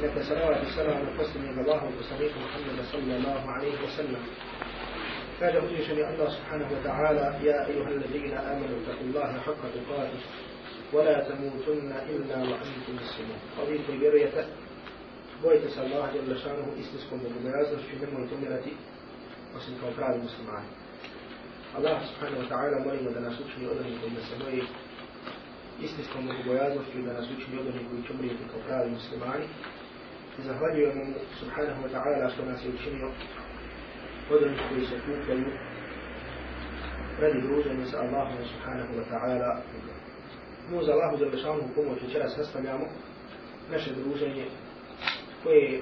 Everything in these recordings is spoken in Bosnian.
لك صلوات السلام المقسم إلى الله وصديق محمد صلى الله عليه وسلم. كاد مجلس الله سبحانه وتعالى يا أيها الذين آمنوا اتقوا الله حق تقاته ولا تموتن إلا وأنتم مسلمون. قضيت البرية بويت صلى الله جل شأنه استسكم بمعازم في من تمرتي وسن كوكال المسلمين. الله سبحانه وتعالى مريم ودنا سوشني ودنا كل سمعي istinskom bogobojaznosti da nas učini odani koji će umrijeti kao pravi muslimani I zahvaljujemo mu subhanahu wa ta'ala što nas je učinio od onih koji se kupaju radi druženja sa Allahom subhanahu wa ta'ala. Mu za Allahu za lešanu pomoć večeras nastavljamo naše druženje koje,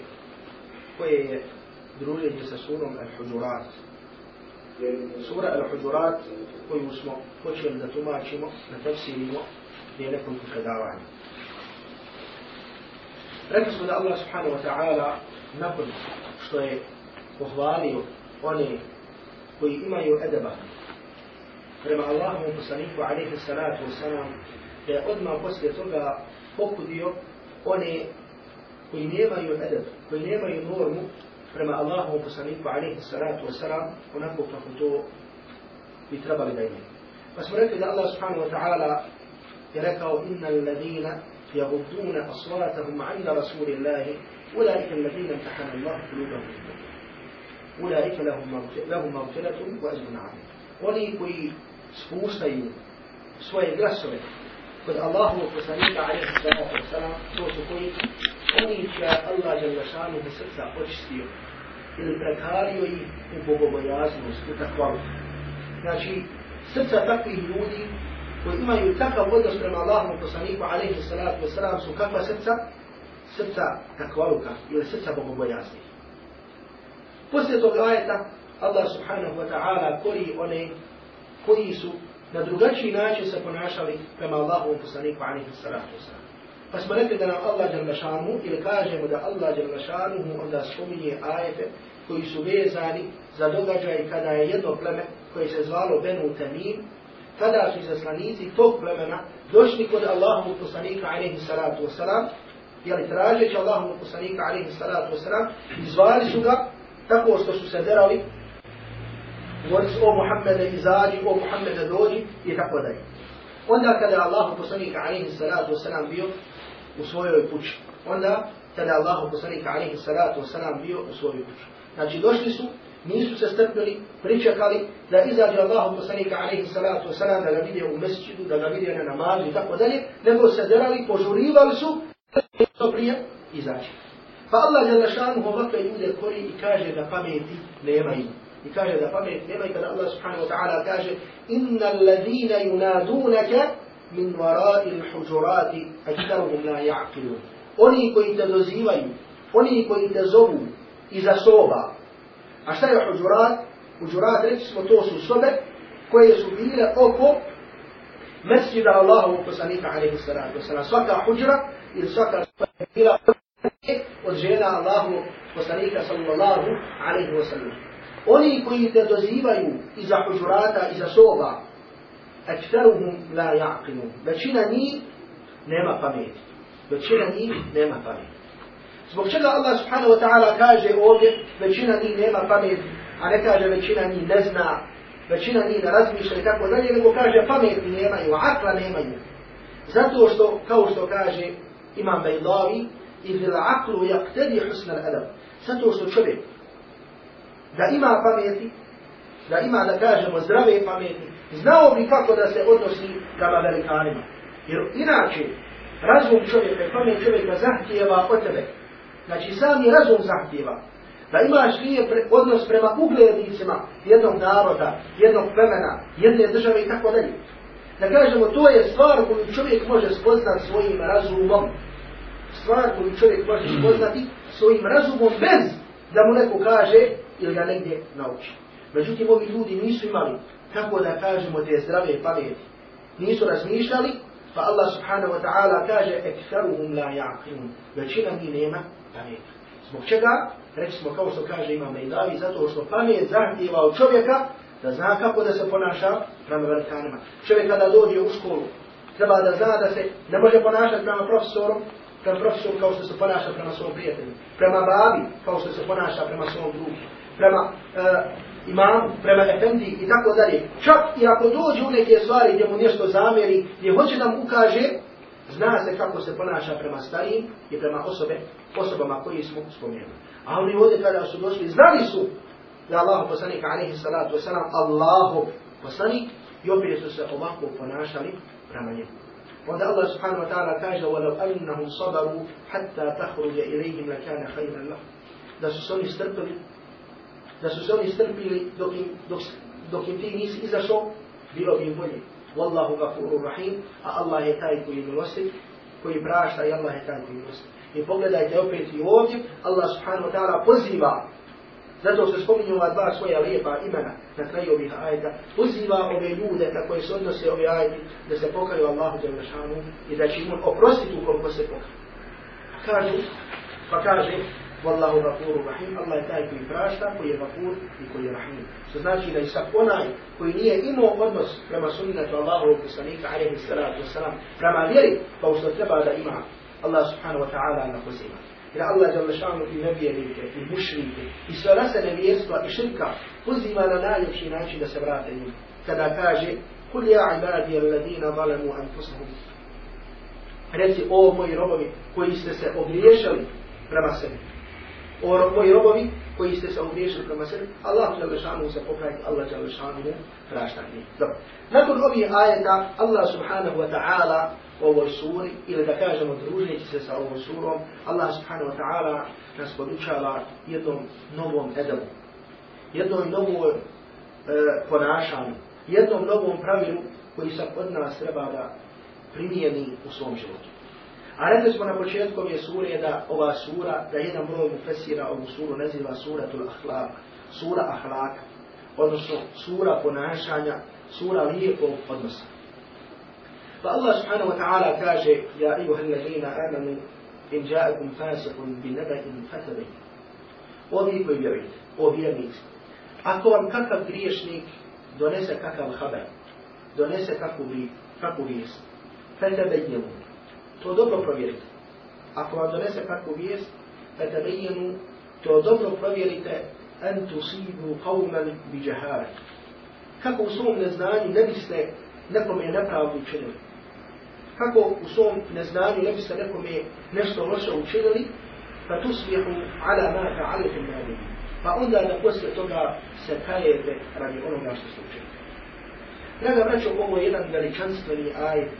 koje je druženje sa surom Al-Hujurat. Sura Al-Hujurat koju smo počeli da tumačimo, da tefsirimo prije nekoliko predavanja. Rekli smo da Allah subhanahu wa ta'ala nakon što je pohvalio one koji imaju edeba prema Allahom poslaniku alaihi salatu wasalam da je odmah poslije toga pokudio one koji nemaju edeb, koji nemaju normu prema Allahom poslaniku alaihi salatu wasalam onako kako to bi trebali da imaju. Pa smo rekli da Allah subhanahu wa ta'ala je rekao inna alladhina يغضون أصواتهم عند رسول الله أولئك الذين امتحن الله قلوبهم أولئك لهم مغفرة وأجر عظيم oni koji spuštaju svoje glasove kod Allahu poslanika alaihi salatu wasalam to su koji oni će Allah je lašanu u srca očistio ili prekario ih u bogobojaznost, u takvalu. Znači, srca takvih ljudi koji imaju takav odnos prema Allahom poslaniku alaihi salatu wasalam su kakva srca? Srca takvaluka ili srca bogobojazni. Poslije tog ajeta Allah subhanahu wa ta'ala kori one koji su na drugačiji način se ponašali prema Allahom poslaniku alaihi salatu wasalam. Pa smo rekli da nam Allah jalla šanu ili kažemo da Allah jalla šanu onda spominje ajete koji su vezani za događaj kada je jedno pleme koje se zvalo Benu Tamim kada su izaslanici tog plemena došli kod Allahovog poslanika alaihi salatu wasalam, jeli tražeći Allahovog poslanika alaihi salatu wasalam, izvali su ga tako što su se derali, govorili o Muhammede izađi, o Muhammede dođi i tako dalje. Onda kada je Allahov poslanika alaihi salatu wasalam bio u svojoj kući, onda kada je Allahov poslanika alaihi salatu wasalam bio u svojoj kući. Znači došli su nisu se strpili, pričekali da izađe Allahu poslanika alaihi salatu wasalam da ga vide u mesčidu, da ga vide na namazu i tako dalje, nego se derali, požurivali su to prije izaći. Pa Allah je lašanu ovakve ljude kori i kaže da pameti nemaju. I kaže da pameti nemaju kada Allah subhanahu wa ta'ala kaže Inna alladhina yunadunaka min warai l-huđurati ajtaruhum la ja'kilu. Oni koji te dozivaju, oni koji te zovu iza soba, A šta je huđurat? Huđurat, reći smo, to su sobe koje su bile oko mesjida Allahu poslanika alaihi salatu wasalam. Svaka huđra ili svaka soba je bila od žena Allahu poslanika sallallahu alaihi wasalam. Oni koji te dozivaju iza huđurata, iza soba, aktaruhum la ja'qinu. Većina njih nema pameti. Većina njih nema pameti. Zbog čega Allah subhanahu wa ta'ala kaže ovdje većina njih nema pamet, a ne kaže većina njih ne zna, većina njih ne razmišlja i tako dalje, nego kaže pameti nemaju, akla nemaju. Zato što, kao što kaže Imam Bajdavi, iz il aklu jaktedi husna al-adab. Zato što čovjek da ima pameti, da ima, da kažemo, zdrave pameti, znao bi kako da se odnosi prema velikanima. Jer inače, razum čovjeka i pamet čovjeka zahtijeva od tebe Znači sami razum zahtjeva da imaš nije pre, odnos prema uglednicima jednog naroda, jednog plemena, jedne države i tako dalje. Da kažemo, to je stvar koju čovjek može spoznati svojim razumom. Stvar koju čovjek može spoznati svojim razumom bez da mu neko kaže ili ga negdje nauči. Međutim, ovi ljudi nisu imali, kako da kažemo, te zdrave pameti. Nisu razmišljali, pa Allah subhanahu wa ta'ala kaže, ekferuhum la ja'qinun. Većina mi nema pamet. Zbog čega? Reći smo kao što kaže Imam Mejdavi, zato što pamet zahtjeva od čovjeka da zna kako da se ponaša prema velikanima. Čovjek kada dođe u školu, treba da zna da se ne može ponašati prema profesorom prema profesoru kao što se ponaša prema svom prijatelju, prema babi kao što se ponaša prema svom drugu, prema uh, imamu, prema efendi i tako dalje. Čak i ako dođe u neke stvari gdje mu nešto zamjeri, gdje hoće da mu ukaže, Zna se kako se ponaša prema starijim i prema osobe, osobama koji smo spomenuli. A oni ovdje kada su došli, znali su da Allah poslanik, alaihi salatu wasalam, Allahu poslanik, i opet su se ovako ponašali prema njemu. Onda Allah subhanahu wa ta'ala kaže, وَلَوْ أَنَّهُمْ صَبَرُوا حَتَّى تَخْرُجَ إِلَيْهِمْ لَكَانَ خَيْرًا لَهُمْ Da su se oni strpili, da su se oni strpili dok im, dok, dok im ti nisi izašao, bilo bi im bolje. Wallahu gafuru rahim, a Allah je taj koji je milostiv, koji prašta i Allah je taj koji je milostiv. I pogledajte opet i ovdje, Allah subhanahu wa ta'ala poziva Zato se spominju ova dva svoja lijepa imena na kraju ovih ajeta. Poziva ove ljude na koje se odnose ove ajeti da se pokaju Allahu Đelešanu i da će im oprostiti ukoliko se pokaju. Kažu, pa kaže, pa Wallahu gafuru rahim, Allah je taj koji prašta, koji je gafur i koji je rahim. Što znači da je sad onaj koji nije imao odnos prema sunnetu Allahovog poslanika, alaihi salatu wasalam, prema vjeri, pa što treba da ima Allah subhanahu wa ta'ala na poziva. Jer Allah je lešanu i nevjernike, i mušrike, i sve rase nevjerstva i širka poziva na najljepši način da se vrate njim. Kada kaže, Kul ja ibadi alladina zalemu anfusahum. Reci, o moji robovi koji ste se ogriješali prema sebi. O moji robovi koji ste se ogriješili prema sebi. Allah je lešanu se popraviti, Allah je lešanu prašta mi. Dobro. Nakon ovih ajeta, Allah subhanahu wa ta'ala ovoj suri, ili da kažemo družnici se sa ovom surom, Allah subhanahu wa ta'ala nas podučava jednom novom edabu, jednom novom e, ponašanju, jednom novom pravilu koji sam od nas treba da primijeni u svom životu. A rekli smo na je sura sure da ova sura, da jedan broj mufesira ovu suru naziva suratul ahlak, sura ahlak, odnosno sura ponašanja, sura lijepog odnosa. Pa Allah subhanahu wa ta'ala kaže, ja ijuha alladzina amanu, in ja'akum fasikun bin nebakim fatabe. Ovi koji vjerujete, o vjernici. Ako vam kakav griješnik donese kakav haber, donese kakvu vijest, fatabe njemu, to dobro provjerite. Ako vam donese kakvu vijest, fetebejnjemu, to dobro provjerite, en tusibu qawman bi džahare. Kako u svom neznanju ne biste nekome nepravdu učinili kako u svom neznanju ne biste nekome nešto loše učinili, pa tu smijehu ala ma ta'alifu nadi. Pa onda da posle toga se kajete radi onoga što ste učinili. Draga braćo, ovo je jedan veličanstveni ajet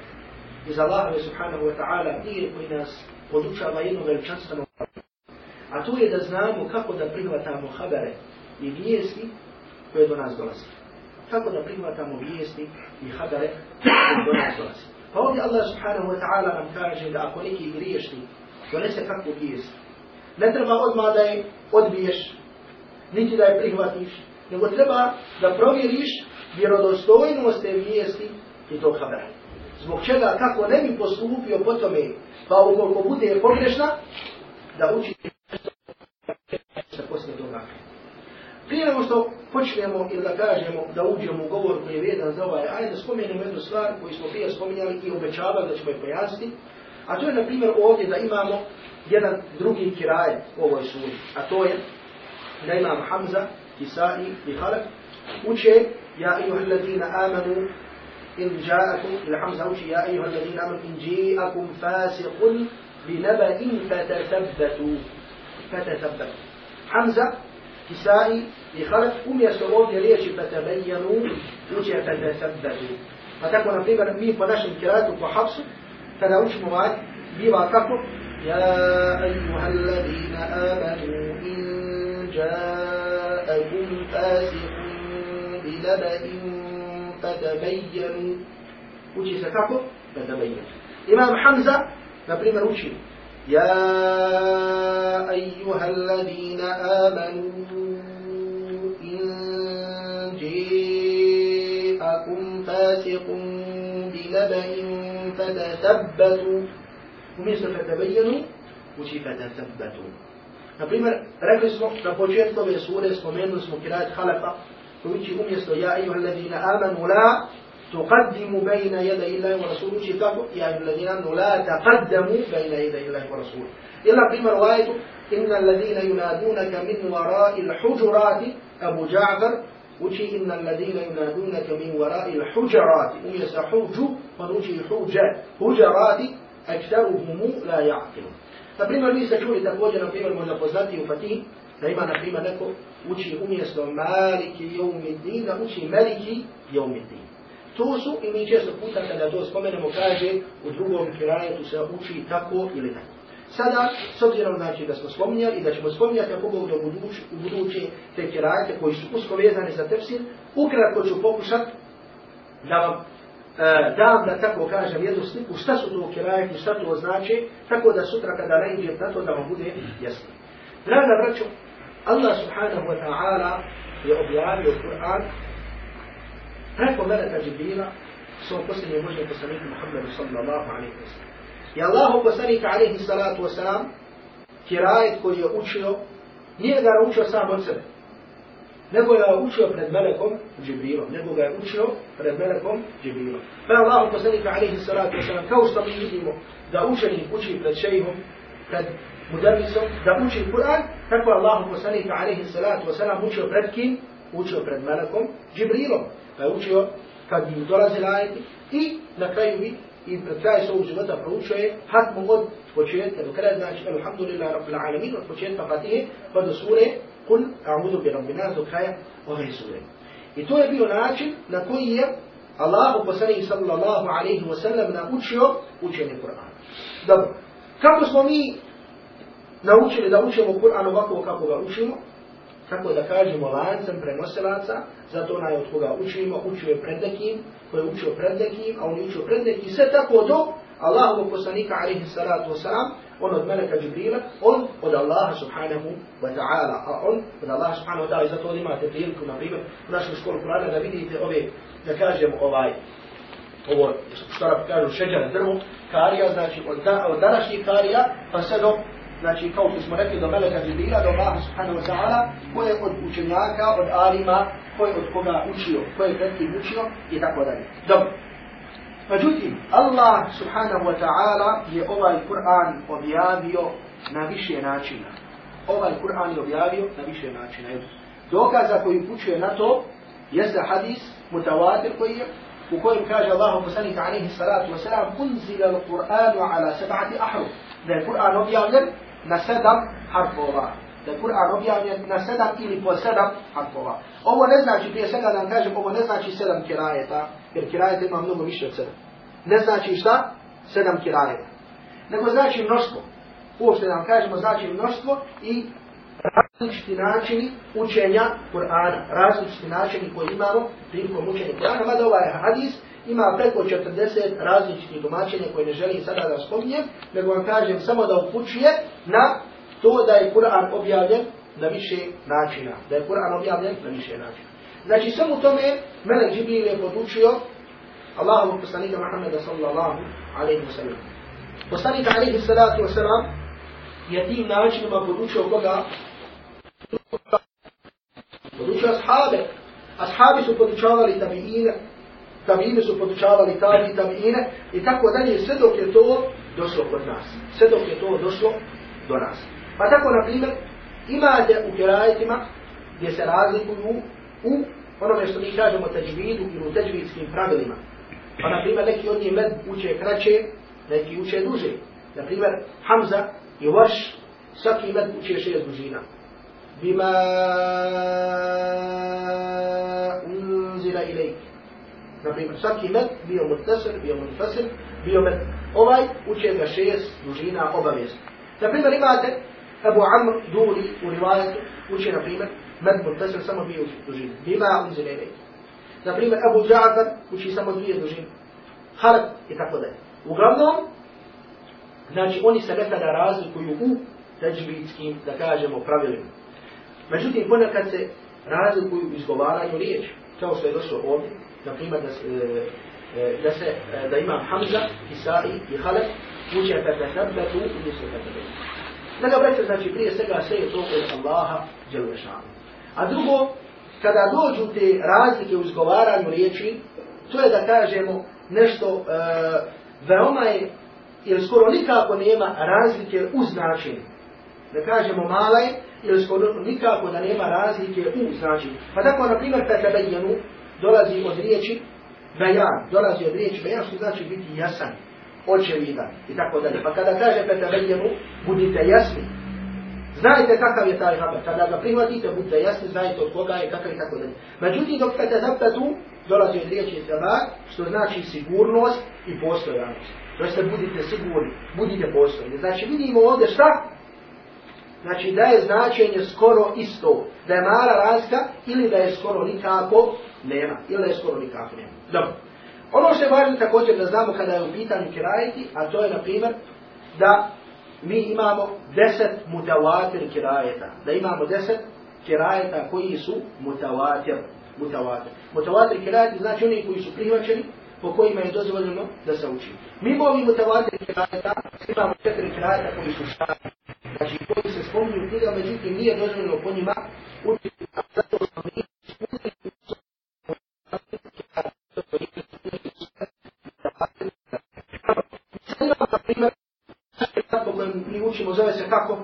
iz Allahove subhanahu wa ta'ala dir koji nas podučava jednu veličanstvenu A to je da znamo kako da prihvatamo habere i vijesti koje do nas dolaze. Kako da prihvatamo vijesti i habere koje do nas dolaze. Pa ovdje Allah subhanahu wa ta'ala nam kaže da ako neki griješni donese kakvu vijest, ne treba odmah da je odbiješ, niti da je prihvatiš, nego treba da provjeriš vjerodostojnost te vijesti i tog habera. Zbog čega, kako ne bi postupio po tome, pa ukoliko bude pogrešna, da uči se poslije toga. Prije nego što počnemo ili da kažemo da uđemo u govor koji je vredan za ovaj ajde spomenemo jednu stvar koju smo prije spominjali i obećavali da ćemo je pojasniti. A to je na primjer ovdje da imamo jedan drugi kiraj u ovoj suri. A to je da imam Hamza, Isai i Halak uče Ja ejuha alladina amanu in ja'akum ili Hamza uči Ja ejuha alladina amanu in ji'akum fasiqun bi naba'in fatathabbatu fatathabbatu Hamza Kisai i Halef umjesto ovdje riječi fatabayyanu uče fatasabbatu. Pa tako, na primjer, mi po našem kiratu, po hapsu, kada učimo ovaj, biva kako? تتبين uči se kako? Da. Imam Hamza, na primjer, uči Ja, ejuha alladina amanu in جاءكم فاسق بنبأ فتثبتوا umjesto fetabayyanu uči fetathbatu. Na primjer, rekli smo na početku ove sure spomenuli smo kirajat halafa uči umjesto ja ejuha alladina amanu la, تقدموا بين يدي الله ورسوله. شيء كفو يا أيها الذين آمنوا لا تقدموا بين يدي الله ورسوله. إلا في رواية إن الذين ينادونك من وراء الحجرات أبو جعفر وشي إن الذين ينادونك من وراء الحجرات. ويس حوج ونوشي حوج حجرات أكثرهم لا يعقلون. Na primjer, vi ste čuli također, na da ima, na primjer, neko uči umjesto Maliki Jaumiddin, da uči Meliki Jaumiddin. To su, i mi često puta kada to spomenemo, kaže, u drugom kirajetu se uči tako ili tako. Sada, s obzirom znači da smo spominjali i da ćemo spominjati ako Bog u budući, u budući te kirajete koji su usko vezani za tefsir, ukratko ću pokušat da vam e, dam da tako kažem jednu sliku šta su to kirajeti, šta to znači, tako da sutra kada ne na to da vam bude jasno. Draga braćo, Allah subhanahu wa ta'ala je objavio Kur'an preko Meleka Džibrila svom posljednjem možnjem poslaniku Muhammedu sallallahu alaihi wa sallam. I Allahu poslanik alaihi salatu wa sallam kirajet koji je učio, nije ga naučio sam od sebe, nego ga je učio pred Melekom Džibrilom, nego ga je učio pred Melekom Džibrilom. Pa Allahu poslanik alaihi salatu wa sallam, kao što mi vidimo da učenik uči pred šejhom, pred mudarrisom, da uči Kur'an, tako Allahu poslanik alaihi salatu wa sallam učio pred kim? Učio pred Melekom Džibrilom pa je učio kad bi dolazi lajeti i na kraju bi i pred kraj svog života proučuje hatmu od početka do kraja, znači alhamdulillah rabbil alamin od početka Fatihe pa do sure kul a'udhu bi rabbi nas do kraja ove sure. I to je bio način na koji je Allah poslanih sallallahu alaihi wa sallam naučio učenje Kur'ana. Dobro, kako smo mi naučili da učimo Kur'an ovako kako ga učimo? kako da kažemo lancem prenosilaca, zato onaj od koga učimo, učio je pred nekim, koji je učio pred nekim, a on je učio pred nekim, sve tako do Allahovog poslanika, alaihi salatu wasalam, on od Meleka Džibrila, on od Allaha subhanahu wa ta'ala, a on od Allaha subhanahu wa ta'ala, i zato imate priliku, na primjer, u našem školu Kurana, da vidite ove, da kažemo ovaj, ovo, što rabi kažu, šeđane drvo, karija, znači od, da, od današnjih karija, pa sve do znači kao što smo rekli do Meleka Džibila, do Allaha subhanahu wa ta'ala, ko je od učenjaka, od alima, ko je od koga učio, ko je pred kim učio i tako dalje. Dobro. Međutim, Allah subhanahu wa ta'ala je ovaj Kur'an objavio na više načina. Ovaj Kur'an je objavio na više načina. Dokaza koji upućuje na to jeste hadis mutawatir koji je u kojem kaže Allah poslanik alejhi salatu vesselam unzila al-Qur'an ala sab'ati ahruf da je Kur'an objavljen na sedam harfova. Da je Kur'an objavljen na sedam ili po sedam harfova. Ovo ne znači, prije svega da vam kažem, ovo ne znači sedam kirajeta, jer kirajeta ima mnogo više od sedam. Ne znači šta? Sedam kirajeta. Nego znači mnoštvo. Uopšte da vam kažemo, znači mnoštvo i različiti načini učenja Kur'ana. Različiti načini koji imamo prilikom učenja Kur'ana. Mada ovaj hadis ima preko 40 različitih domaćenja koje ne želim sada da spominjem, nego vam kažem samo da upućuje na to da je Kur'an objavljen na više načina. Da je Kur'an objavljen na više načina. Znači, samo u tome mene Džibril je podučio Allahovu poslanika Muhammeda sallallahu alaihi wa sallam. Poslanika alaihi salatu wa sallam je tim načinima podučio koga? Podučio ashabe. Ashabi su podučavali tabiine, tabine su podučavali tabi i tabine i tako dalje, sve dok je to došlo kod nas. Sve dok je to došlo do nas. Pa tako, na primjer, imate u kerajetima gdje se razlikuju u onome što mi kažemo teđvidu ili u teđvidskim pravilima. Pa, na primjer, neki od njih med uče kraće, neki uče duže. Na primjer, Hamza i Vaš, svaki med uče šest dužina. Bima unzila ilajk. Na primjer, svaki met bio mutesir, bio munfasir, bio met. ovaj uče ga šest dužina obavijest. Na primjer, imate Abu Amr Duri u rivajetu uče, na primjer, med mutasir samo bio dužina. Bima unzile ilajki. Na primjer, Abu Ja'far uči samo dvije dužine. Halak i tako dalje. Uglavnom, znači oni se nekada razlikuju u teđbitskim, da kažemo, pravilima. Međutim, ponekad se razlikuju u izgovaranju riječi, kao što je došlo ovdje, na primjer, da e, e, da, se, e, da imam Hamza, Isai i Halef, uče fetesabetu ili se fetesabetu. Da ga breće, znači, prije svega sve je to od Allaha, Đelešanu. A drugo, kada dođu te razlike u izgovaranju riječi, to je da kažemo nešto e, veoma je, jer skoro nikako nema razlike u značenju. Da kažemo mala je, jer skoro nikako da nema razlike u značenju. Pa tako, na primjer, kad tabejenu dolazi od riječi bejan, dolazi od riječi bejan, što znači biti jasan, očevidan i tako dalje. Pa kada kaže kad budite jasni, Znajte kakav je taj haber. Kada ga prihvatite, budite jasni, znajte od koga je, kakav i tako dalje. Međutim, dok kada zapta tu, dolazi od riječi sabar, što znači sigurnost i postojanost. To jeste budite sigurni, budite postojni. Znači vidimo ovdje šta? Znači da je značenje skoro isto. Da je mala razlika ili da je skoro nikako nema. Ili da je skoro nikako nema. Dobro. Ono što je važno također da znamo kada je u pitanju kirajeti, a to je na primjer da mi imamo deset mutawatir kirajeta. Da imamo deset kirajeta koji su mutawatir. Mutawatir. Mutawatir kirajeti znači oni koji su prihvaćeni po kojima je dozvoljeno da se uči. Mimo ovih mutawatir kirajeta imamo četiri kirajeta koji su šari. Znači koji se spominju u knjiga, međutim nije dozvoljeno po njima učiti. Zato smo mi učimo zove se kako?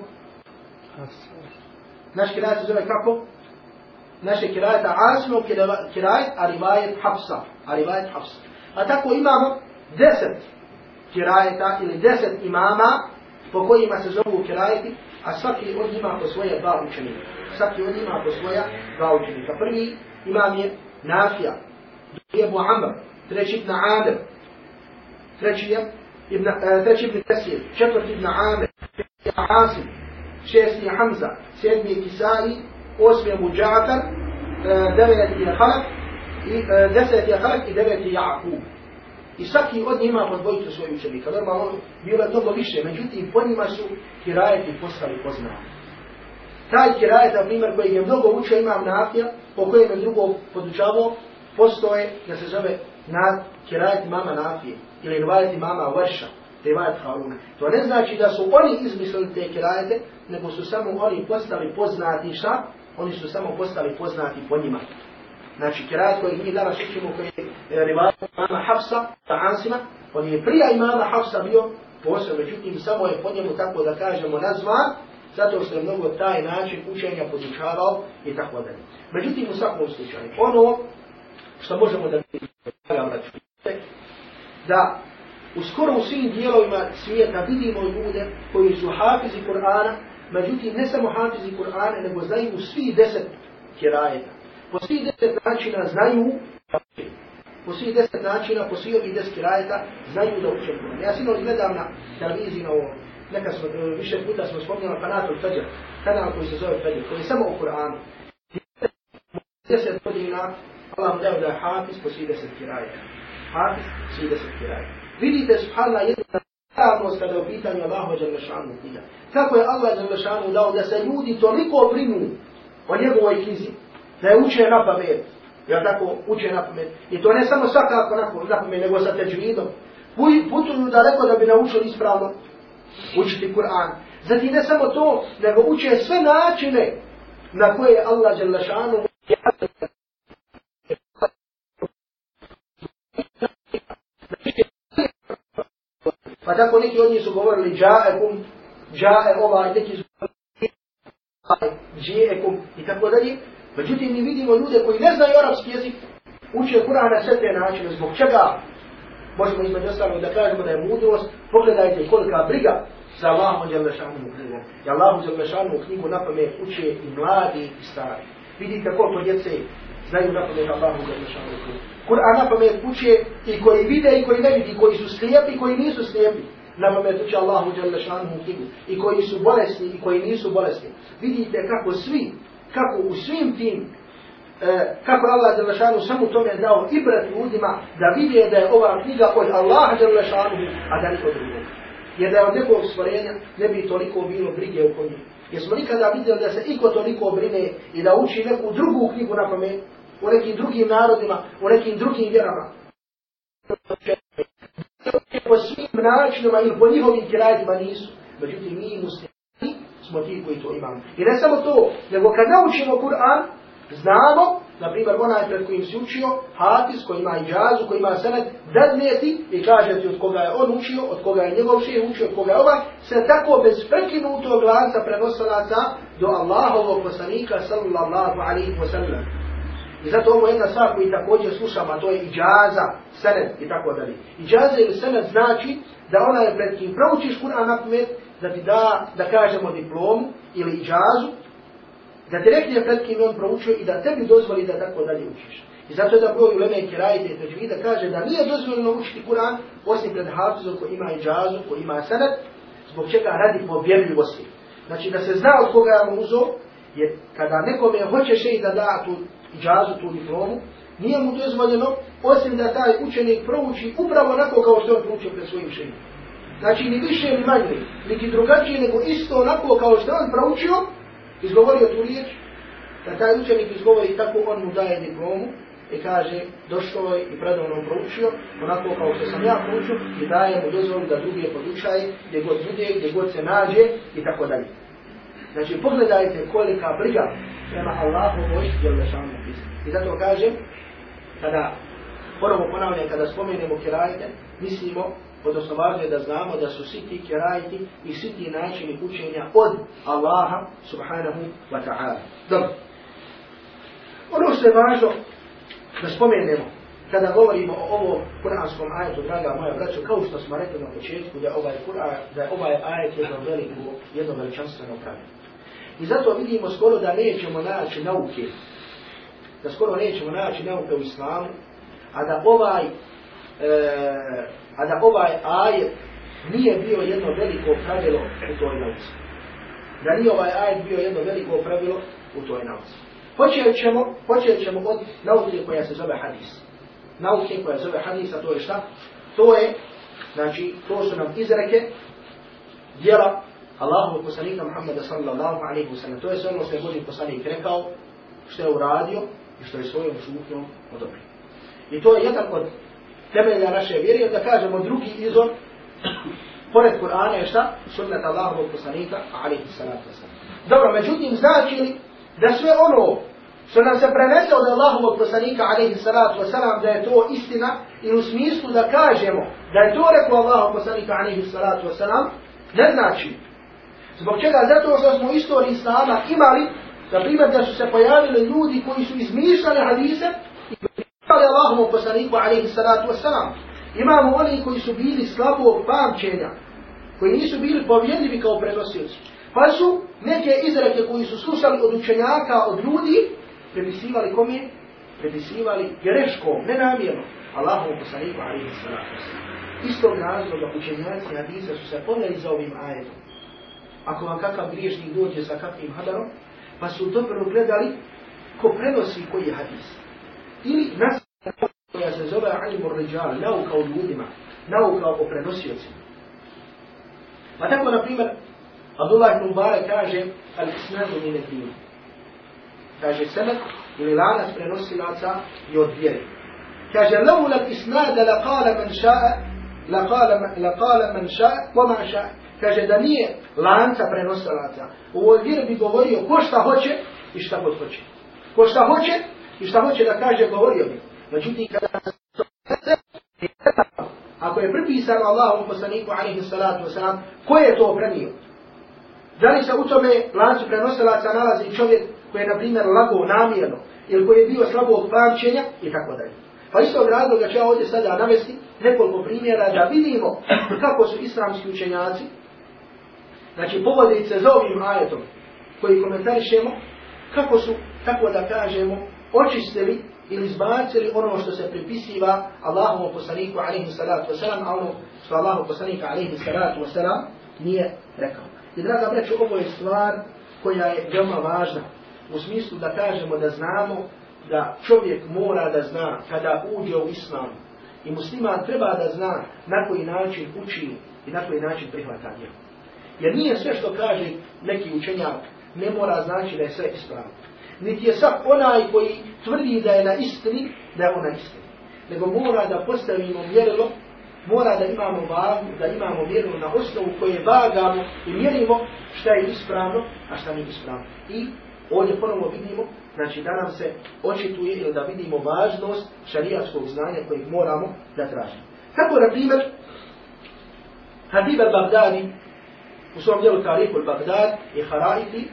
Naš kirajet se zove kako? Naše kirajata Asimo kirajet, a rivajet Hafsa. A rivajet Hafsa. A tako imamo deset kirajeta ili deset imama po kojima se zovu kirajeti, a svaki od njima po svoje dva učenika. Svaki od njima po svoja dva učenika. Prvi imam je Nafija, drugi je Muhammed, treći Ibn Amir, treći je Ibn, e, treći Ibn Kasir, četvrti Ibn Amir, Asim, šesti je Hamza, sedmi je Kisai, osmi je Muđatar, e, deveti je Halak, i e, deseti je Halak i deveti je Jakub. I svaki od njih ima po dvojicu svoje učenika. Normalno, bilo je mnogo više, međutim, po njima su kirajeti postali poznati. Taj kirajet, na primjer, koji je mnogo učio imam nafija, po kojem je drugo podučavao, postoje da se zove na kirajet mama nafije, ili rivajet mama vrša rivajet Haruna. To ne znači da su oni izmislili te kirajete, nego su samo oni postali poznati šta? Oni su samo postali poznati po njima. Znači kirajet koji mi danas učimo koji je e, rivajet imama Hafsa, Ansima, on je prija imama Hafsa bio posebno, međutim samo je po njemu tako da kažemo nazvan, zato što je mnogo taj način učenja podučavao i tako dalje. Međutim u svakom slučaju, ono što možemo da vidimo, da u skoro u svim dijelovima svijeta vidimo ljude koji su hafizi Kur'ana, međutim ne samo hafizi Kur'ana, nego znaju svi deset kirajeta. Po svih deset načina znaju po svih deset načina, po svih ovih deset kirajeta, znaju da uče Kur'an. Ja sinoć gledam na televiziji na ovo, neka smo, e, više puta smo spomnjali kanatul Fajr, kanal koji se zove Fajr, koji je samo o Kur'anu. Deset godina, Allah mu dao da je hafiz po svih deset kirajeta. Hafiz, svih deset kirajeta. Vidite, subhanallah, jedna stavnost kada je u pitanju Allahu Đalešanu knjiga. Kako je Allah Đalešanu dao da se ljudi toliko brinu o njegovoj knjizi, da je uče na pamet, jel tako, uče na pamet. I to ne samo svakako na pamet, nego sa teđvidom. Putuju daleko da bi naučili ispravno učiti Kur'an. Zatim ne samo to, nego uče sve načine na koje je Allah Đalešanu Pa tako neki od njih su govorili džaekum, džae ovaj, neki su džaekum i tako dalje. Međutim, mi vidimo ljude koji ne znaju arapski jezik, uče Kur'an na sve te načine. Zbog čega? Možemo između ostalog da kažemo da je mudrost. Pogledajte kolika briga za Allahom Đalešanu knjigu. I Allahom Đalešanu knjigu na pamet uče i mladi i stari. Vidite koliko djece znaju na pamet Allahom Đalešanu knjigu. Kur'an na pamet uče i koji vide i koji ne vidi, koji su slijepi i koji nisu slijepi. Na pametu će Allahu Jalla knjigu. I koji su bolesni i koji nisu bolesni. Vidite kako svi, kako u svim tim, e, kako Allah Jalla samo tome dao i brat ljudima da vide da je ova knjiga od Allaha Jalla šanuhu, a da niko drugog. Jer da je od nekog stvorenja ne bi toliko bilo brige oko njih. Jer smo nikada vidjeli da se iko toliko brine i da uči neku drugu knjigu na pamet, u nekim drugim narodima, u nekim drugim vjerama. Po svim načinima ili po njihovim kirajetima nisu. Međutim, mi muslimani smo ti koji to imamo. I ne samo to, nego kad naučimo Kur'an, znamo na primjer onaj pred kojim si učio, hafiz koji ima iđazu, koji ima senet, dadne ti i kaže ti od koga je on učio, od koga je njegov šeje učio, od koga je ovaj, se tako bez prekinutog lanca prenosalaca do Allahovog poslanika sallallahu alaihi wa sallam. I zato ovo je jedna stvar koju također slušamo, a to je iđaza, sened i tako dalje. Iđaza ili sened znači da ona je pred kim proučiš Kur'an na pamet, da ti da, da kažemo diplomu ili iđazu, da te rekne pred kim on proučio i da tebi dozvoli da tako dalje učiš. I zato je da broj u Leme Kirajite i Teđvida kaže da nije dozvoljeno učiti Kur'an osim pred hafizom koji ima iđazu, koji ima sened, zbog čega radi povjerljivosti. Znači da se zna od koga je mu uzo, jer kada nekome hoće šeji da da tu džazu, tu diplomu, nije mu dozvoljeno osim da taj učenik prouči upravo onako kao što on proučio pred svojim šejim. Znači ni više ni manje, niti drugačije nego isto onako kao što on proučio, izgovorio tu riječ, da taj učenik izgovori tako on mu daje diplomu i kaže došao je i predavno proučio, onako kao što sam ja proučio i daje mu dozvolu da drugi podučaje gdje god bude, gdje god se nađe i tako dalje. Znači pogledajte kolika briga prema Allahu vojš je lešanu pisati. I zato kažem, kada ponovo ponavljam, kada spomenemo kirajte, mislimo, odnosno važno je da znamo da su svi ti kirajti i svi ti načini učenja od Allaha subhanahu wa ta'ala. Dobro. Ono što je važno da spomenemo, kada govorimo o ovom kuranskom ajetu, draga moja braćo, kao što smo rekli na početku, da ovaj, Kur'an, da ovaj ajet jedno veliko, jedno veličanstveno pravilo. I zato vidimo skoro da nećemo naći nauke, da skoro nećemo naći nauke u islamu, a da ovaj, e, a da ovaj ajet nije bio jedno veliko pravilo u toj nauci. Da nije ovaj ajet bio jedno veliko pravilo u toj nauci. Počet ćemo, počet ćemo od nauke koja se zove hadis. Nauke koja se zove hadis, a to je šta? To je, znači, to su nam izreke, djela Allahu poslanika Muhammeda sallallahu alaihi wa sallam. To je sve ono što je Boži poslanik rekao, što je uradio i što je svojom šutnjom odobrio. I to je jedan od temelja naše vjere, da kažemo drugi izor, pored Kur'ana je šta? Sunnet Allahovog poslanika alaihi sallatu wa. Dobro, međutim, znači li da sve ono što nam se prenese od Allahovog poslanika alaihi salatu wasalam, da je to istina i u smislu da kažemo da je to rekao Allahov poslanika alaihi salatu wasalam, ne znači Zbog čega? Zato što smo u istoriji Islama imali, na primjer, da su se pojavili ljudi koji su izmišljali hadise i pojavili Allahom poslaniku, alaihi salatu wasalam. Imamo oni koji su bili slabog pamćenja, koji nisu bili povjedljivi kao prenosioci. Pa su neke izreke koji su slušali od učenjaka, od ljudi, prepisivali kome? Prepisivali greškom, nenamjerno. Allahom poslaniku, alaihi salatu wasalam. Istog razloga učenjaci hadisa su se poneli za ovim ajetom ako vam kakav griješnik dođe sa kakvim hadarom, pa su dobro gledali ko prenosi koji je hadis. Ili nas koja se zove alimur ređal, nauka o ljudima, nauka o prenosioćima. Pa tako, na primjer, Abdullah ibn Mubarak kaže, al isnadu mine dinu. Kaže, semet ili lanas prenosilaca je od vjere. Kaže, isnada la kala man ša'a, la kala man ša'a, ma ša'a kaže da nije lanca prenosalaca. U ovoj vjeri bi govorio ko šta hoće i šta god hoće. Ko šta hoće i šta hoće da kaže, govorio bi. Međutim, kada ako je pripisano Allahom poslaniku alaihi salatu wasalam, ko je to prenio? Da li se u tome lancu prenosilaca nalazi čovjek koji je, na primjer, lago namjerno, ili koji je bio slabog pamćenja i tako dalje. Pa isto razloga ću ja ovdje sada navesti nekoliko primjera da vidimo kako su islamski učenjaci znači povodice za ovim ajetom koji komentarišemo, kako su, tako da kažemo, očistili ili izbacili ono što se pripisiva Allahom poslaniku alaihi salatu wasalam, a ono što Allahu poslaniku alaihi salatu wasalam nije rekao. I draga breću, ovo je stvar koja je veoma važna u smislu da kažemo da znamo da čovjek mora da zna kada uđe u islam i musliman treba da zna na koji način uči i na koji način prihvata djelo. Jer nije sve što kaže neki učenjak, ne mora znači da je sve ispravno. Niti je sad onaj koji tvrdi da je na istini, da je ona istini. Nego mora da postavimo mjerilo, mora da imamo vagu, da imamo mjerilo na osnovu koje vagamo i mjerimo šta je ispravno, a šta nije ispravno. I ovdje ponovno vidimo, znači da nam se očituje ili da vidimo važnost šarijatskog znanja kojeg moramo da tražimo. Kako, na primjer, Habib al-Baghdadi, u svom dijelu Tarihu al-Baghdad i Haraiti,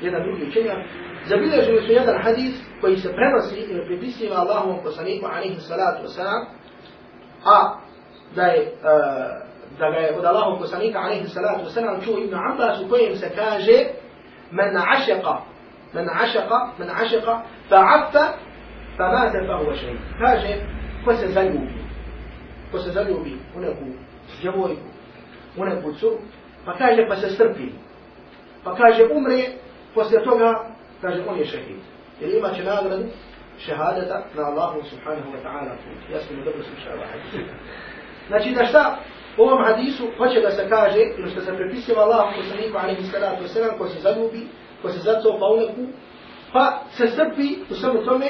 jedan drugi učenjak, zabilježili su jedan hadis koji se prenosi ili pripisiva Allahom poslaniku alaihi salatu wasalam, a da je uh, da ga je od Allahom poslanika alaihi salatu wasalam čuo Ibn Abbas u kojem se kaže men ašeqa men ašeqa men ašeqa fa affa fa mate fa huwa šeji kaže ko se zaljubi ko se zaljubi u neku djevojku u neku curu pa kaže pa se strpi. Pa kaže umre poslije toga kaže on je šehid. Jer ima će nagradu šehadeta na Allahu subhanahu wa ta'ala. Ja sam dobro slušao ovaj znači da šta? U ovom hadisu hoće da se kaže, ili što se prepisiva Allahu poslaniku alaihi salatu wasalam, ko se zaljubi, ko se zacopa u neku, pa se strpi u svemu tome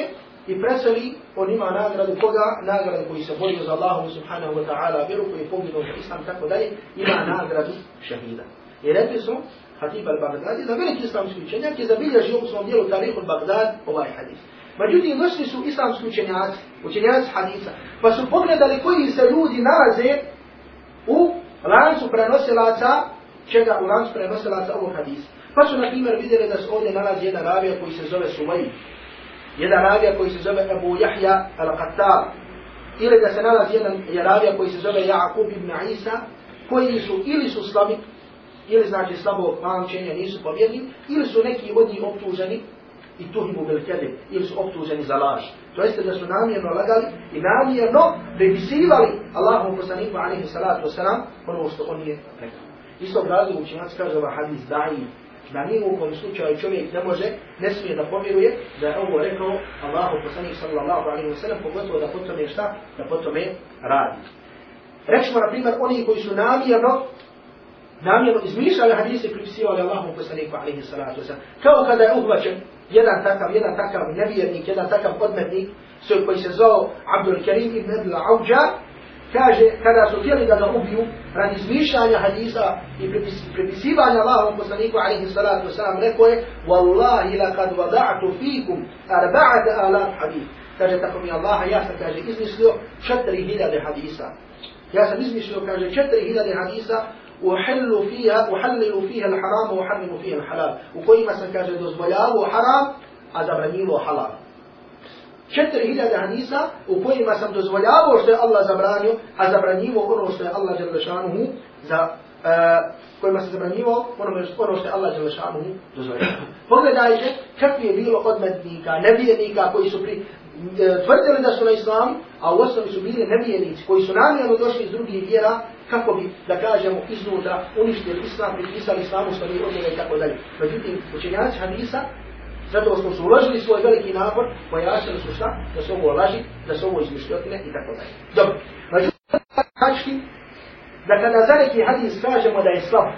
i preseli, on ima nagradu koga, nagradu koji se borio za Allahu subhanahu wa ta'ala, vjeru koji je poginuo za islam, tako dalje, ima nagradu šahida. I rekli su, Hatib al-Baghdadi, za veliki islamski učenjak je zabilježio u svom dijelu Tarihu al-Baghdad ovaj hadis. Međutim, došli su islamski učenjaci, učenjaci hadisa, pa su pogledali koji se ljudi nalaze u lancu prenosilaca, čega u lancu prenosilaca ovog hadisa. Pa su, na primjer, vidjeli da se ovdje nalazi jedan ravija koji se zove Suvej. Jedan ravija koji se zove Abu Jahja al-Qattar. Ili da se nalazi jedan ravija koji se zove Ja'akub ibn Isa, koji su ili su slabi, ili znači slabo pamćenja nisu povjerni, ili su neki od njih optuženi i tuhimu bil kedib, ili su optuženi za laž. To jeste da su namjerno lagali i namjerno prepisivali Allahom poslaniku alaihi salatu wasalam ono što on je rekao. Isto razlog učinac kaže ova hadis daji da nije u ovom slučaju čovjek ne može, ne smije da povjeruje da je ovo rekao Allahu poslanik sallallahu alaihi wasalam pogotovo da potom je šta, da potom je radi. Rečimo na primjer oni koji su namjerno namjerno izmišljali hadise i pripisivali Allahom poslaniku alaihi salatu wasalam. Kao kada je uhvaćen jedan takav, jedan takav nevjernik, jedan takav odmetnik, koji se zvao Abdul Karim ibn Adil Auđa, kaže, kada su htjeli da ga ubiju, radi izmišljanja hadisa i prepisivanja Allahom poslaniku, alaihi salatu wasalam, rekao je, Wallahi lakad vada'tu fikum arba'at alam hadith. Kaže, tako mi Allaha, ja sam, kaže, izmislio 4000 hadisa. Ja sam izmislio, kaže, 4000 hadisa, وحل فيها uhellilu فيها الحرام uhellilu فيها الحلال وكل ما سكاجه دوز بلاغ وحرام هذا بنيل وحلال četiri hiljade hadisa u kojima sam dozvoljavao što je Allah zabranio, a zabranjivo ono što je Allah Đelešanuhu za uh, kojima se zabranjivo ono, ono što je Allah Đelešanuhu dozvoljavao. Pogledajte kakvi je bilo odmetnika, mednika, koji su pri, e, tvrdili da su na islam, a u osnovi su bili nevijenici koji su namjerno došli iz drugih vjera kako bi, da kažemo, iznutra uništili islam, pripisali islamu, stavili odmjene i tako dalje. Međutim, učenjaci hadisa zato što su uložili svoj veliki napor, pojasnili su šta? Da su ovo laži, da su ovo izmišljotine i tako dalje. Dobro. Znači, da kada za neki hadis kažemo da je slab,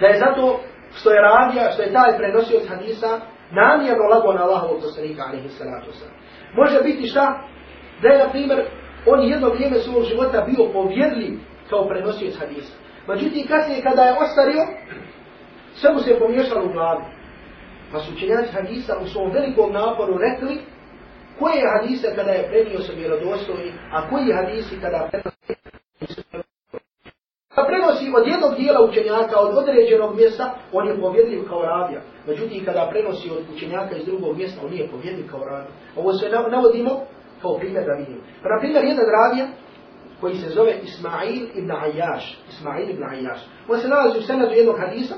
da je zato što je radija, što je taj prenosio od hadisa, namjerno lago na Allahovog poslanika, alaihi salatu wasalam. Može biti šta? Da je, na primjer, on jedno vrijeme svog života bio povjerljiv kao prenosioc hadisa. Međutim, kasnije kada je ostario, sve mu se pomiješalo u glavi. Pa su učenjaci hadisa u svom velikom naporu rekli koje hadise kada je prenio se vjerodostojni, a koji hadisi kada prenosi Kada pa prenosi od jednog dijela učenjaka, od određenog mjesta, on je povjedljiv kao rabija. Međutim, kada prenosi od učenjaka iz drugog mjesta, on nije povjedljiv kao rabija. Ovo se navodimo kao primjer da vidimo. Pa na primjer jedan ravija koji se zove Ismail ibn Ayyash. Ismail ibn Ayyash. On se nalazi u senadu jednog hadisa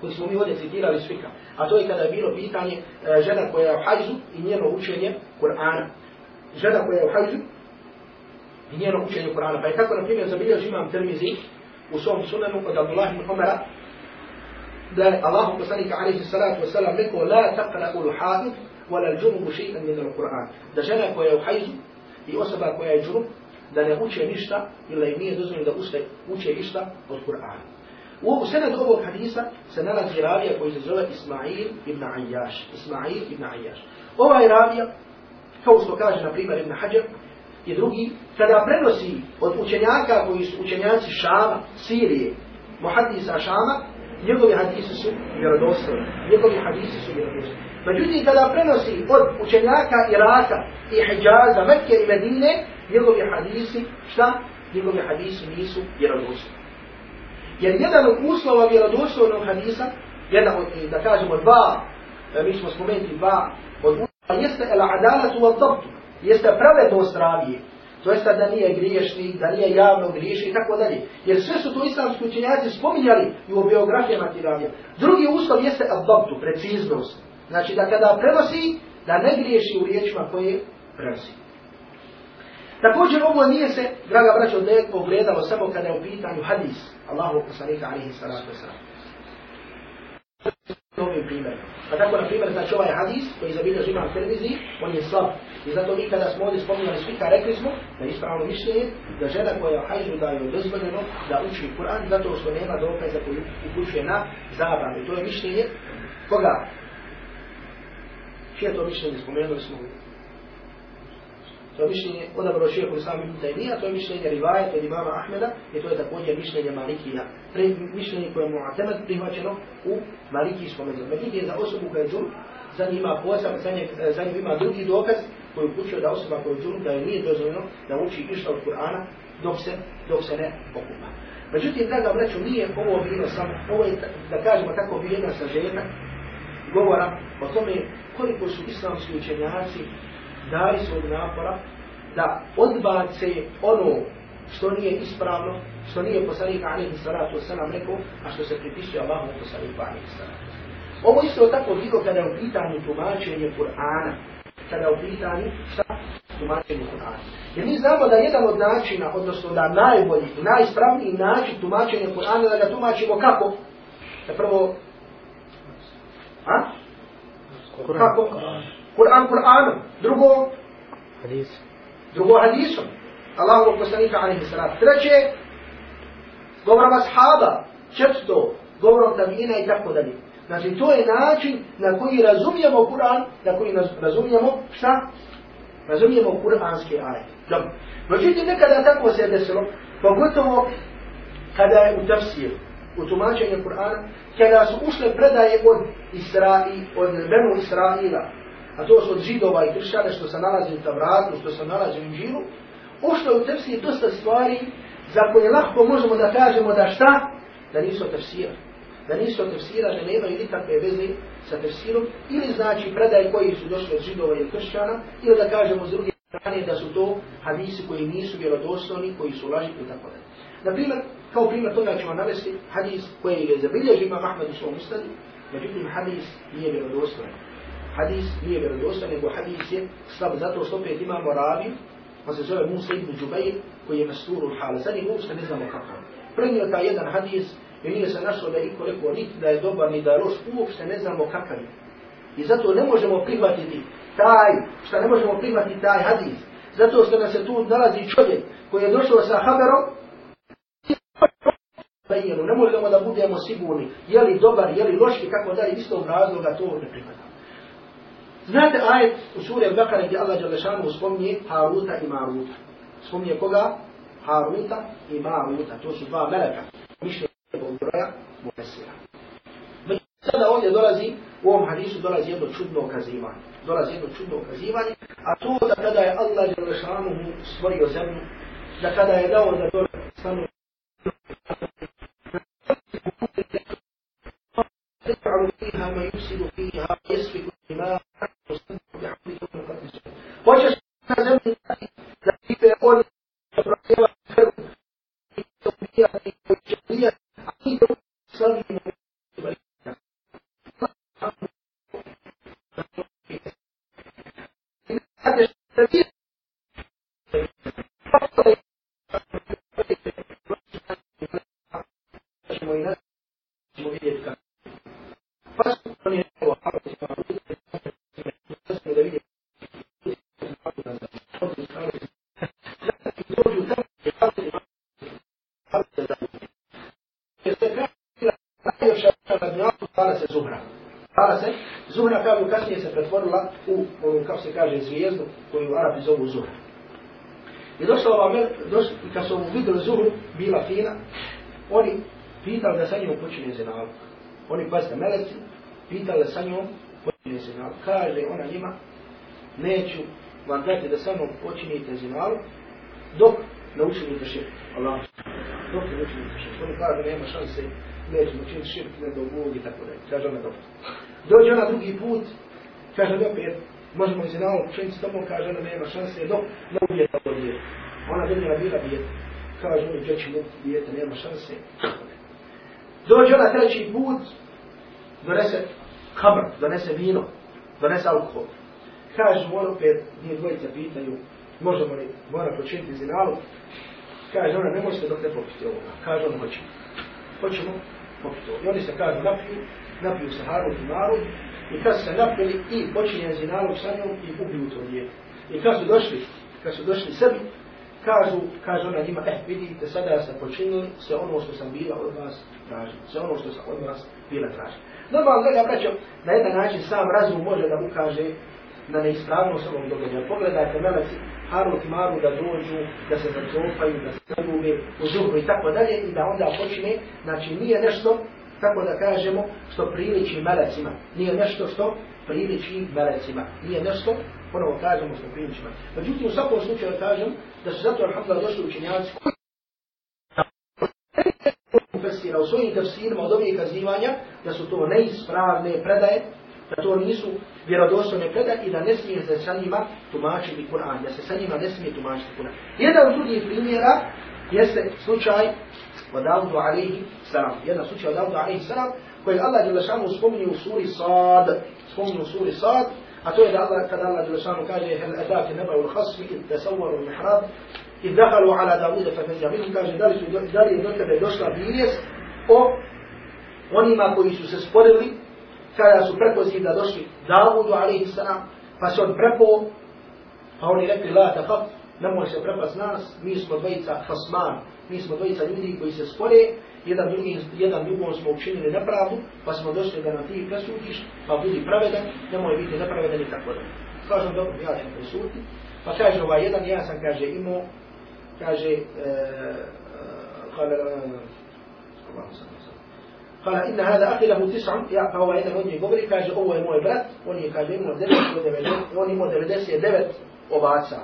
koji smo mi ovdje citirali svika. A to je kada je bilo pitanje e, žena koja je u hajzu i njeno učenje Kur'ana. Žena koja je u hajzu i njeno učenje Kur'ana. Pa je tako, na primjer, zabilježi imam termizi u svom sunanu od Abdullah ibn Umara da je Allahu poslanika alaihi salatu wasalam rekao la taqra ul haid wala al-junub shay'an min al-Qur'an. Da žena koja je u hajzu i osoba koja je džunub da ne uče ništa ili im nije dozvoljeno da uče ništa od Kur'ana. U sened ovog hadisa se nalazi ravija koji se zove Ismail ibn Ayyash. Ismail ibn Ayyash. Ovaj ravija, kao što kaže na primjer Ibn Hajar i drugi, kada prenosi od učenjaka koji su učenjaci Šama, Sirije, muhadisa Šama, njegovi hadisi su vjerodostojni. Njegovi hadisi su vjerodostojni. Međutim, kada prenosi od učenjaka Iraka i Hijaza, Mekke i Medine, njegovi hadisi, šta? Njegovi hadisi nisu vjerodostojni. Jer jedan od uslova vjerodostojnog hadisa, jedan od, da kažemo dva, e, mi smo spomenuti dva od uslova, jeste el adalatu od dobtu, jeste pravednost ravije. To jeste da nije griješni, da nije javno griješi i tako dalje. Jer sve su to islamski učenjaci spominjali i u biografijama ti ravija. Drugi uslov jeste adoptu, preciznost. Znači da kada prenosi, da ne griješi u riječima koje prenosi. Također ovo nije se, draga braćo, da je pogledalo samo kada je u pitanju hadis Allahu poslanika alihi salatu wasalam. Ovim primjerom. Pa tako, na primjer, znači ovaj hadis koji zabilježi imam Tirmizi, on je slab. I zato mi kada smo ovdje spominjali svika, rekli smo da je ispravno mišljenje da žena koja je hajžu da je dozvoljeno da uči Kur'an, zato što nema dokaza koji upućuje na zabranu. I to je mišljenje koga? Čije to mišljenje spomenuli smo To je mišljenje odabro šeho Islam ibn Taymiya, to je mišljenje Rivajet od imama Ahmeda, i to je također mišljenje Malikija. Pre, mišljenje koje je Mu'atemad prihvaćeno u Malikijskom među. Međutim, za osobu koja je džun, za njim ima posam, za, eh, za njim ima drugi dokaz koji upućuje da osoba koja je džun, da je nije dozvoljeno da uči išta od Kur'ana dok se, dok se ne okupa. Međutim, draga braću, nije ovo bilo samo, ovo je, da kažemo tako, bi jedna sažetak govora o tome koliko su islamski učenjaci dali svog napora da odbace ono što nije ispravno, što nije poslanik alaihi salatu wasalam rekao, a što se pripisuje Allahom poslaniku alaihi salatu Ovo isto tako bilo kada je u pitanju tumačenje Kur'ana, kada je u pitanju šta? Tumačenje Kur'ana. Jer mi znamo da jedan od načina, odnosno da najbolji, najispravniji način tumačenja Kur'ana, da ga tumačimo kako? Da prvo, a? Kako? Kur'an Kur'anom. Drugo? Hadis. Drugo hadisom. Allahovog poslanika alaihi salatu. Treće, govorom ashaba. Četvrto, govorom tabina i tako dalje. Znači, to je način na koji razumijemo Kur'an, na koji razumijemo šta? Razumijemo kur'anske aje. Dobro. Međutim, nekada tako se desilo, pogotovo kada je u tafsir, u tumačenju Kur'ana, kada su ušle predaje od Isra'i, od Benu Isra'ila, a to su od židova i kršćana što se nalazi u Tavratu, što se nalazi u Inžilu, ušlo u tefsir dosta stvari za koje lahko možemo da kažemo da šta? Da nisu tefsira. Da nisu tefsira, da nemaju nikakve veze sa tefsirom, ili znači predaje koji su došli od židova i kršćana, ili da kažemo s druge strane da su to hadisi koji nisu vjerodostojni, koji su laži i tako da. Na primjer, kao primjer toga ćemo navesti hadis koji je zabilježi imam Ahmed u svom ustadi, međutim hadis nije vjerodostojan hadis nije vjerodostan, nego hadis je slab zato što opet imamo ravi, on pa se zove Musa ibn Džubeir, koji je masturu hala. Sad ih uopšte ne znamo kako. Prenio taj jedan hadis i nije se našlo da je iko rekao niti da je dobar, ni da je loš, uopšte ne znamo kakav je. I zato ne možemo prihvatiti taj, šta ne možemo prihvatiti taj hadis. Zato što nam se tu nalazi čovjek koji je došao sa haberom, ne možemo da budemo sigurni je li dobar, je li loš i kako dalje, istog razloga to ne prihvatamo. Znate ajet u suri Al-Baqara gdje Allah Đalešanu spominje Haruta i Maruta. Spominje koga? Haruta i Maruta. To su dva meleka. Mišljenje od broja Mufesira. Sada ovdje dolazi, u ovom hadisu dolazi jedno čudno ukazivanje. Dolazi jedno čudno ukazivanje, a to da kada je Allah Đalešanu stvorio zemlju, da kada je dao da dole stanu فيها ما يفسد kasnije se pretvorila u onu, kako se kaže zvijezdu koju Arabi zovu Zuhru. I došla ova mel, došla, i kad su ovu vidjeli Zuhru, bila fina, oni pitali da sa njom počinje zinalog. Oni pazite, meleci, pitali da sa njom počinje zinalog. Kaže ona njima, neću vam dati da sa mnom počinite zinalog, dok ne učinite širk. Allah. Dok ne učinite širk. Oni kaže, nema šanse, nećemo učiniti širk, ne do Bog i tako da. Kaže ona dobro. Dođe ona drugi put, kaže mi opet, možemo li zinalog učiniti s tobom, kaže ona nema šanse, dok ne ubije tako djete. Ona donijela bila djete. Kaže mi, gdje će mogu djete, nema šanse. Dođe ona treći put, donese kamr, donese vino, donese alkohol. Kaže on opet, nije dvojica pitaju, možemo li, mora počiniti zinalu. Kaže ona, ne možete dok ne popiti ovoga. Kaže ona, hoćemo. Hoćemo popiti ovoga. I oni se kažu, napiju, napiju se Harut i maru, i kad se napili i počinje zinalog sa njom i ubiju to djete. I kad su došli, kad su došli sebi, kažu, kaže ona njima, eh, vidite, sada ste počinili sve ono što sam bila od vas tražila. Sve ono što sam od vas bila tražila. Normalno, da braćo, na jedan način sam razum može da mu kaže na neispravnost ovog događaja. Pogledajte, meleci, Harut i Maru da dođu, da se zatrofaju, da se zaljube u zuhru i tako dalje i da onda počine, znači nije nešto, tako da kažemo, što priliči melecima. Nije nešto što priliči melecima. Nije nešto, ponovo kažemo što priliči melecima. Međutim, u svakom slučaju kažem da su zato, alhamdulillah, došli učenjaci koji u svojim tefsirima od ovih kazivanja, da su to neispravne predaje, da to nisu vjerodostojne predaje i da ne smije se sa njima tumačiti Kur'an, da se sa njima ne smije tumačiti Kur'an. Jedan od drugih primjera jeste slučaj od Davudu alaihi salam. Jedan slučaj od Davudu alaihi salam koji Allah Đelešanu spominje u suri Sad. Spominje u suri Sad. A to je da Allah, kada Allah Đelešanu kaže hel etake neba ul khasmi id tesavaru mihrab id dahalu ala Davuda fa međa minhum kaže da li, su, da li je do tebe došla vijest o onima koji su se sporili kada su prepozi da došli Davudu alaihi salam pa se on prepo pa oni rekli la tafat nemoj se prepast nas mi smo dvojica hasman mi smo dvojica ljudi koji se spore jedan drugi, jedan drugom smo učinili nepravdu, pa smo došli da nam ti presudiš, pa budi pravedan, nemoj biti nepravedan i tako da. Kažem, dobro, ja ću presuditi. Pa kaže ovaj jedan, ja sam, kaže, imao, kaže, e, e, kale, e, Kala inna hada ahi lahu tis'an, ja, pa ovaj jedan od njih govori, kaže, ovo je moj brat, on je, kaže, imao 99, on imao 99 ovaca.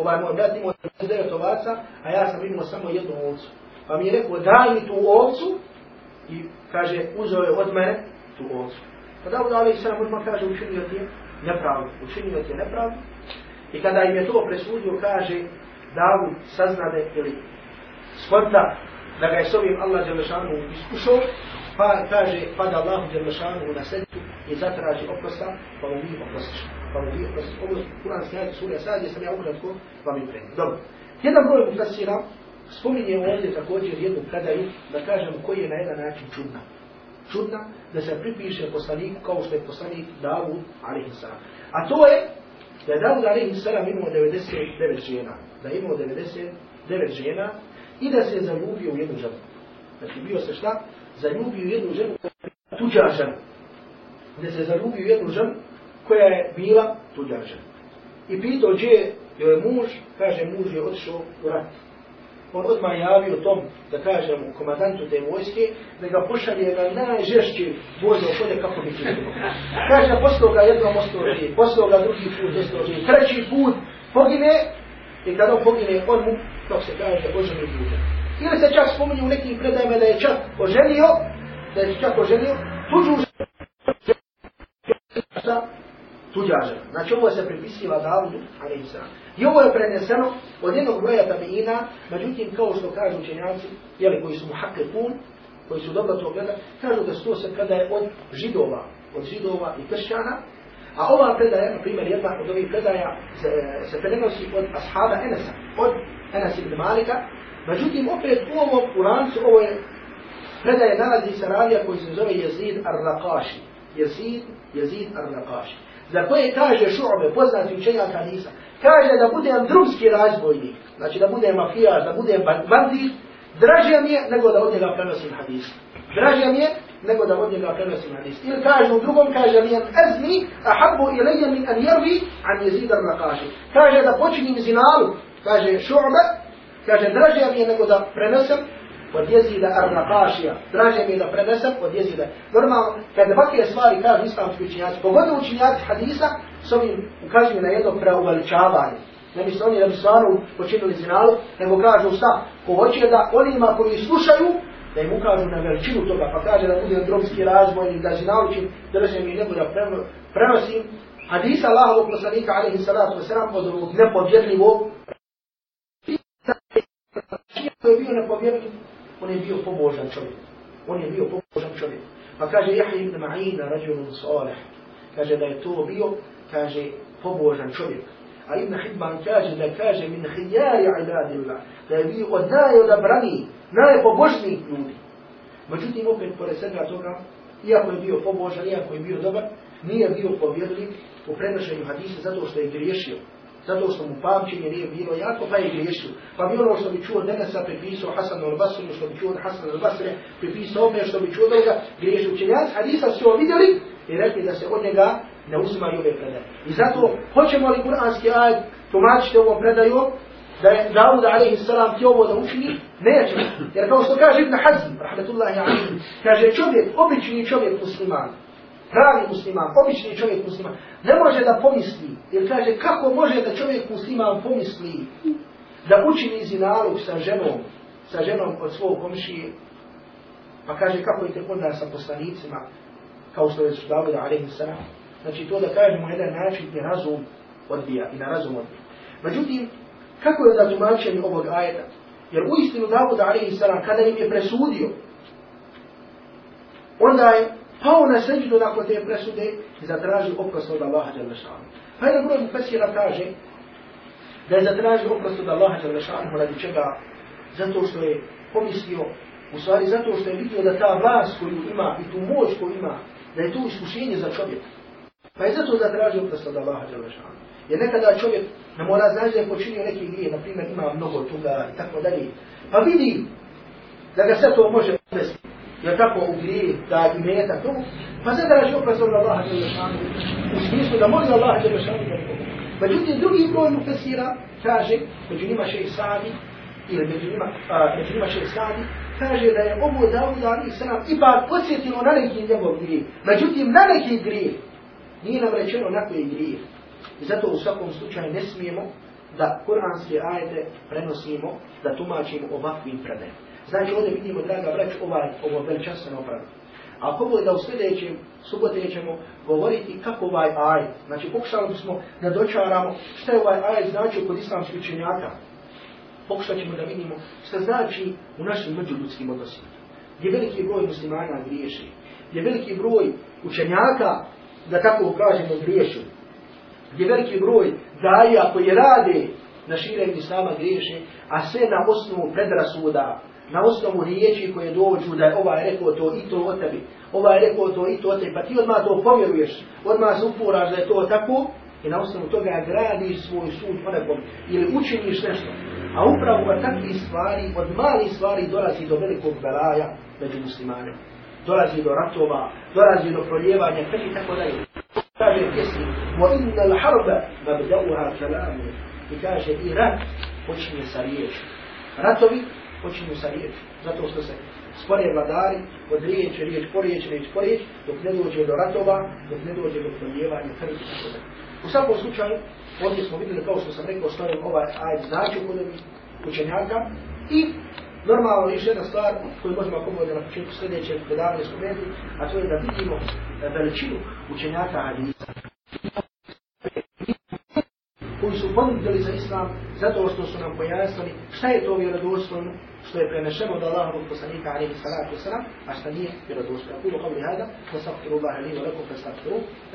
Ovaj moj brat imao 99 ovaca, a ja sam imao samo jednu ovcu. Pa mi je rekao, daj mi tu ovcu i kaže, uzeo je od mene tu ovcu. Pa Davud Ali Isra možda kaže, učinio ti je nepravdu, učinio ti je nepravdu. I kada im je to presudio, kaže, Davud saznade ili skonta da ga je s ovim Allah Đelešanu iskušao, pa kaže, pada Allah Đelešanu na sredi, i zatraži oprosta, pa mu vi oprostiš. Pa mu vi oprostiš. Ovo je kuranski ajde sura sad, gdje sam ja ukratko, pa mi premi. Dobro. Jedan broj mufasira spominje ovdje također jednu predaju, da kažem koji je na jedan način čudna. Čudna da se pripiše poslanik kao što je poslanik Davud a.s. A to je da je Davud a.s. imao 99 žena. Da je imao 99 žena i da se je zaljubio u jednu ženu. Znači bio se šta? Zaljubio u jednu ženu koja je tuđa žena gdje se zaljubio jednu ženu koja je bila tuđa žena. I pitao gdje je muž, kaže muž je otišao u rat on odmah javio tom, da kažem, komandantu te vojske, da ga pošalje na najžešće vojno polje kako bi činio. Kaže, poslao ga jednom ostroži, poslao ga drugi put ostroži, treći put pogine, i kada on pogine, on mu, kako se kaže, oženi bude. Ili se čak spominje u nekim predajima da je čak oženio, da je čak oženio, tuđu ženu, tuđa žena. Znači ovo se pripisiva Davudu, ali i I ovo je preneseno od jednog broja tabiina, međutim, kao što kažu učenjaci, jeli, koji su muhakke pun, koji su dobro to gledali, kažu da to se predaje od židova, od židova i kršćana, a ova predaja, na primjer, jedna od ovih predaja se, se prenosi od ashaba Enesa, od Enes ibn Malika, međutim, opet u ovom Kurancu, ovo je predaje nalazi se ravija koji se zove Jezid ar-Raqashi, Jezid, Jezid ar-Raqashi. Za koje kaže šu'be, poznati učenjaka hadisa, kaže da budem drugski razbojnik, znači da budem mafijaš, da budem bandit, draže mi je nego da od njega prenosim hadis. Draže mi je nego da od njega prenosim hadis. Ili kaže u drugom, kaže mi je ezni, a habbu ilaje min an jervi an jezidar na kaže. Da počinim zinalu, kaže šu'be, kaže draže mi je nego da prenesem od jezida Arnakašija. Draže mi je da prenesem od jezida. Normalno, kada ovakve stvari kažu islamski učinjaci, pogotovo učinjaci hadisa, s ovim ukazuju na jedno preuveličavanje. Ne misle oni da bi stvarno počinili zinalu, nego kažu šta? Ko hoće da onima koji slušaju, da im ukažu na veličinu toga, pa kaže da bude dromski razvoj da se čim držem i nego da prenosim. Hadisa Allahovog poslanika, alaihi salatu wasalam, od ovog nepobjedljivog, koji je bio nepovjerljiv, on je bio pobožan čovjek. On je bio pobožan čovjek. Pa kaže Jahja ibn Ma'ina, rađulun salih. Kaže da je to bio, kaže, pobožan čovjek. A Ibn Hibban kaže da kaže min hijari ibadillah, da je bio od najodabrani, najpobožnijih ljudi. Međutim, opet, pored svega toga, iako je bio pobožan, iako je bio dobar, nije bio povjerljiv u prenošenju hadisa zato što je griješio. Zato što mu pamćenje nije bilo jako, pa je griješio. Pa bi ono što bi čuo Denesa pripisao Hasan al-Basri, ono što bi čuo Hasan al-Basri, pripisao ome što bi čuo da ga griješio učenjac. Hadisa su ovo vidjeli i rekli da se od njega ne uzimaju ove predaje. I zato, hoćemo li kuranski ajed tumačiti ovom predaju, da je Dawud a.s. ti ovo da učini, neće. Jer kao što kaže Ibn Hazm, rahmetullahi a.s. kaže čovjek, obični čovjek musliman, pravi musliman, obični čovjek musliman, ne može da pomisli, jer kaže kako može da čovjek musliman pomisli da učini zinalog sa ženom, sa ženom od svog komšije, pa kaže kako je te onda sa poslanicima, kao što je su Dawud a.s. Znači to da kažemo jedan način gdje razum odbija i na razum odbija. Međutim, kako je da tumačenje ovog ajeta? Jer u istinu Davud a.s. kada im je presudio, onda je pao na seđu nakon te presude i zatraži oprost od Allaha Đalešanu. Pa jedan broj Mufesira kaže da je zatraži oprost od Allaha Đalešanu radi čega? Zato što je pomislio, u stvari zato što je vidio da ta vlast koju ima i tu moć koju ima, da je to iskušenje za čovjeka. Pa je zato zatražio oprost od Allaha Đalešanu. Jer nekada čovjek ne mora znaći da je počinio neke grije, na primjer ima mnogo toga i tako dalje. Pa vidi da ga sve to može uvesti je tako u grije, da i meta tu, Pa sada raži oprost od Allaha Đalešanu. U smislu da moli Allaha Đalešanu da pomoći. Međutim, drugi broj mu fesira kaže, među njima šeji Sadi, ili među njima, a, među njima šeji Sadi, kaže da je ovo Dawud alaih sallam ipak podsjetilo na neki njegov grije. Međutim, na neki grije nije nam rečeno na koji grije. I zato u svakom slučaju ne smijemo da kuranske ajete prenosimo, da tumačimo ovakvim predajama. Znači ovdje vidimo, draga brać, ovaj, ovo veličanstveno pravo. A ako bude da u sljedećem subote ćemo govoriti kako ovaj aj, znači pokušali bismo da dočaramo šta je ovaj aj znači kod islamskih učenjaka. Pokušat ćemo da vidimo šta znači u našim međuljudskim odnosima. Gdje veliki broj muslimana griješi, gdje veliki broj učenjaka da tako kažemo griješu. Gdje veliki broj daja koji rade na širenju islama griješe, a sve na osnovu predrasuda, na osnovu riječi koje dođu da je ovaj rekao to i to o tebi, ovaj rekao to i to o tebi, pa ti odmah to povjeruješ, odmah se upuraš da je to tako, i na osnovu toga gradiš svoj sud o nekom, ili učiniš nešto. A upravo od takvih stvari, od malih stvari dolazi do velikog belaja među muslimanima dolazi do ratova, dolazi do proljevanja pa i tako dalje. Kaže pjesmi, wa inna l-harba kalamu. I kaže, i rat počinje sa riječom. Ratovi počinju sa riječ, Zato što se spore vladari od riječ, riječ po riječ, riječ po riječ, dok ne dođe do ratova, dok ne dođe do proljevanja krvi. U svakom slučaju, ovdje smo vidjeli, kao što sam rekao, što je ovaj ajd znači kod učenjaka i Normalno, još jedna stvar koju možemo ako na početku sljedećeg predavanja spomenuti, a to je da vidimo e, veličinu učenjaka hadisa. koji su ponudili za islam zato što su nam pojasnili šta je to vjerodostojno što je prenešeno od Allahovog poslanika alaihi salatu wasalam, a šta nije vjerodostojno. Kulu qavli hada, wa stakfiru Allah alaihi wa lakum, fa stakfiru.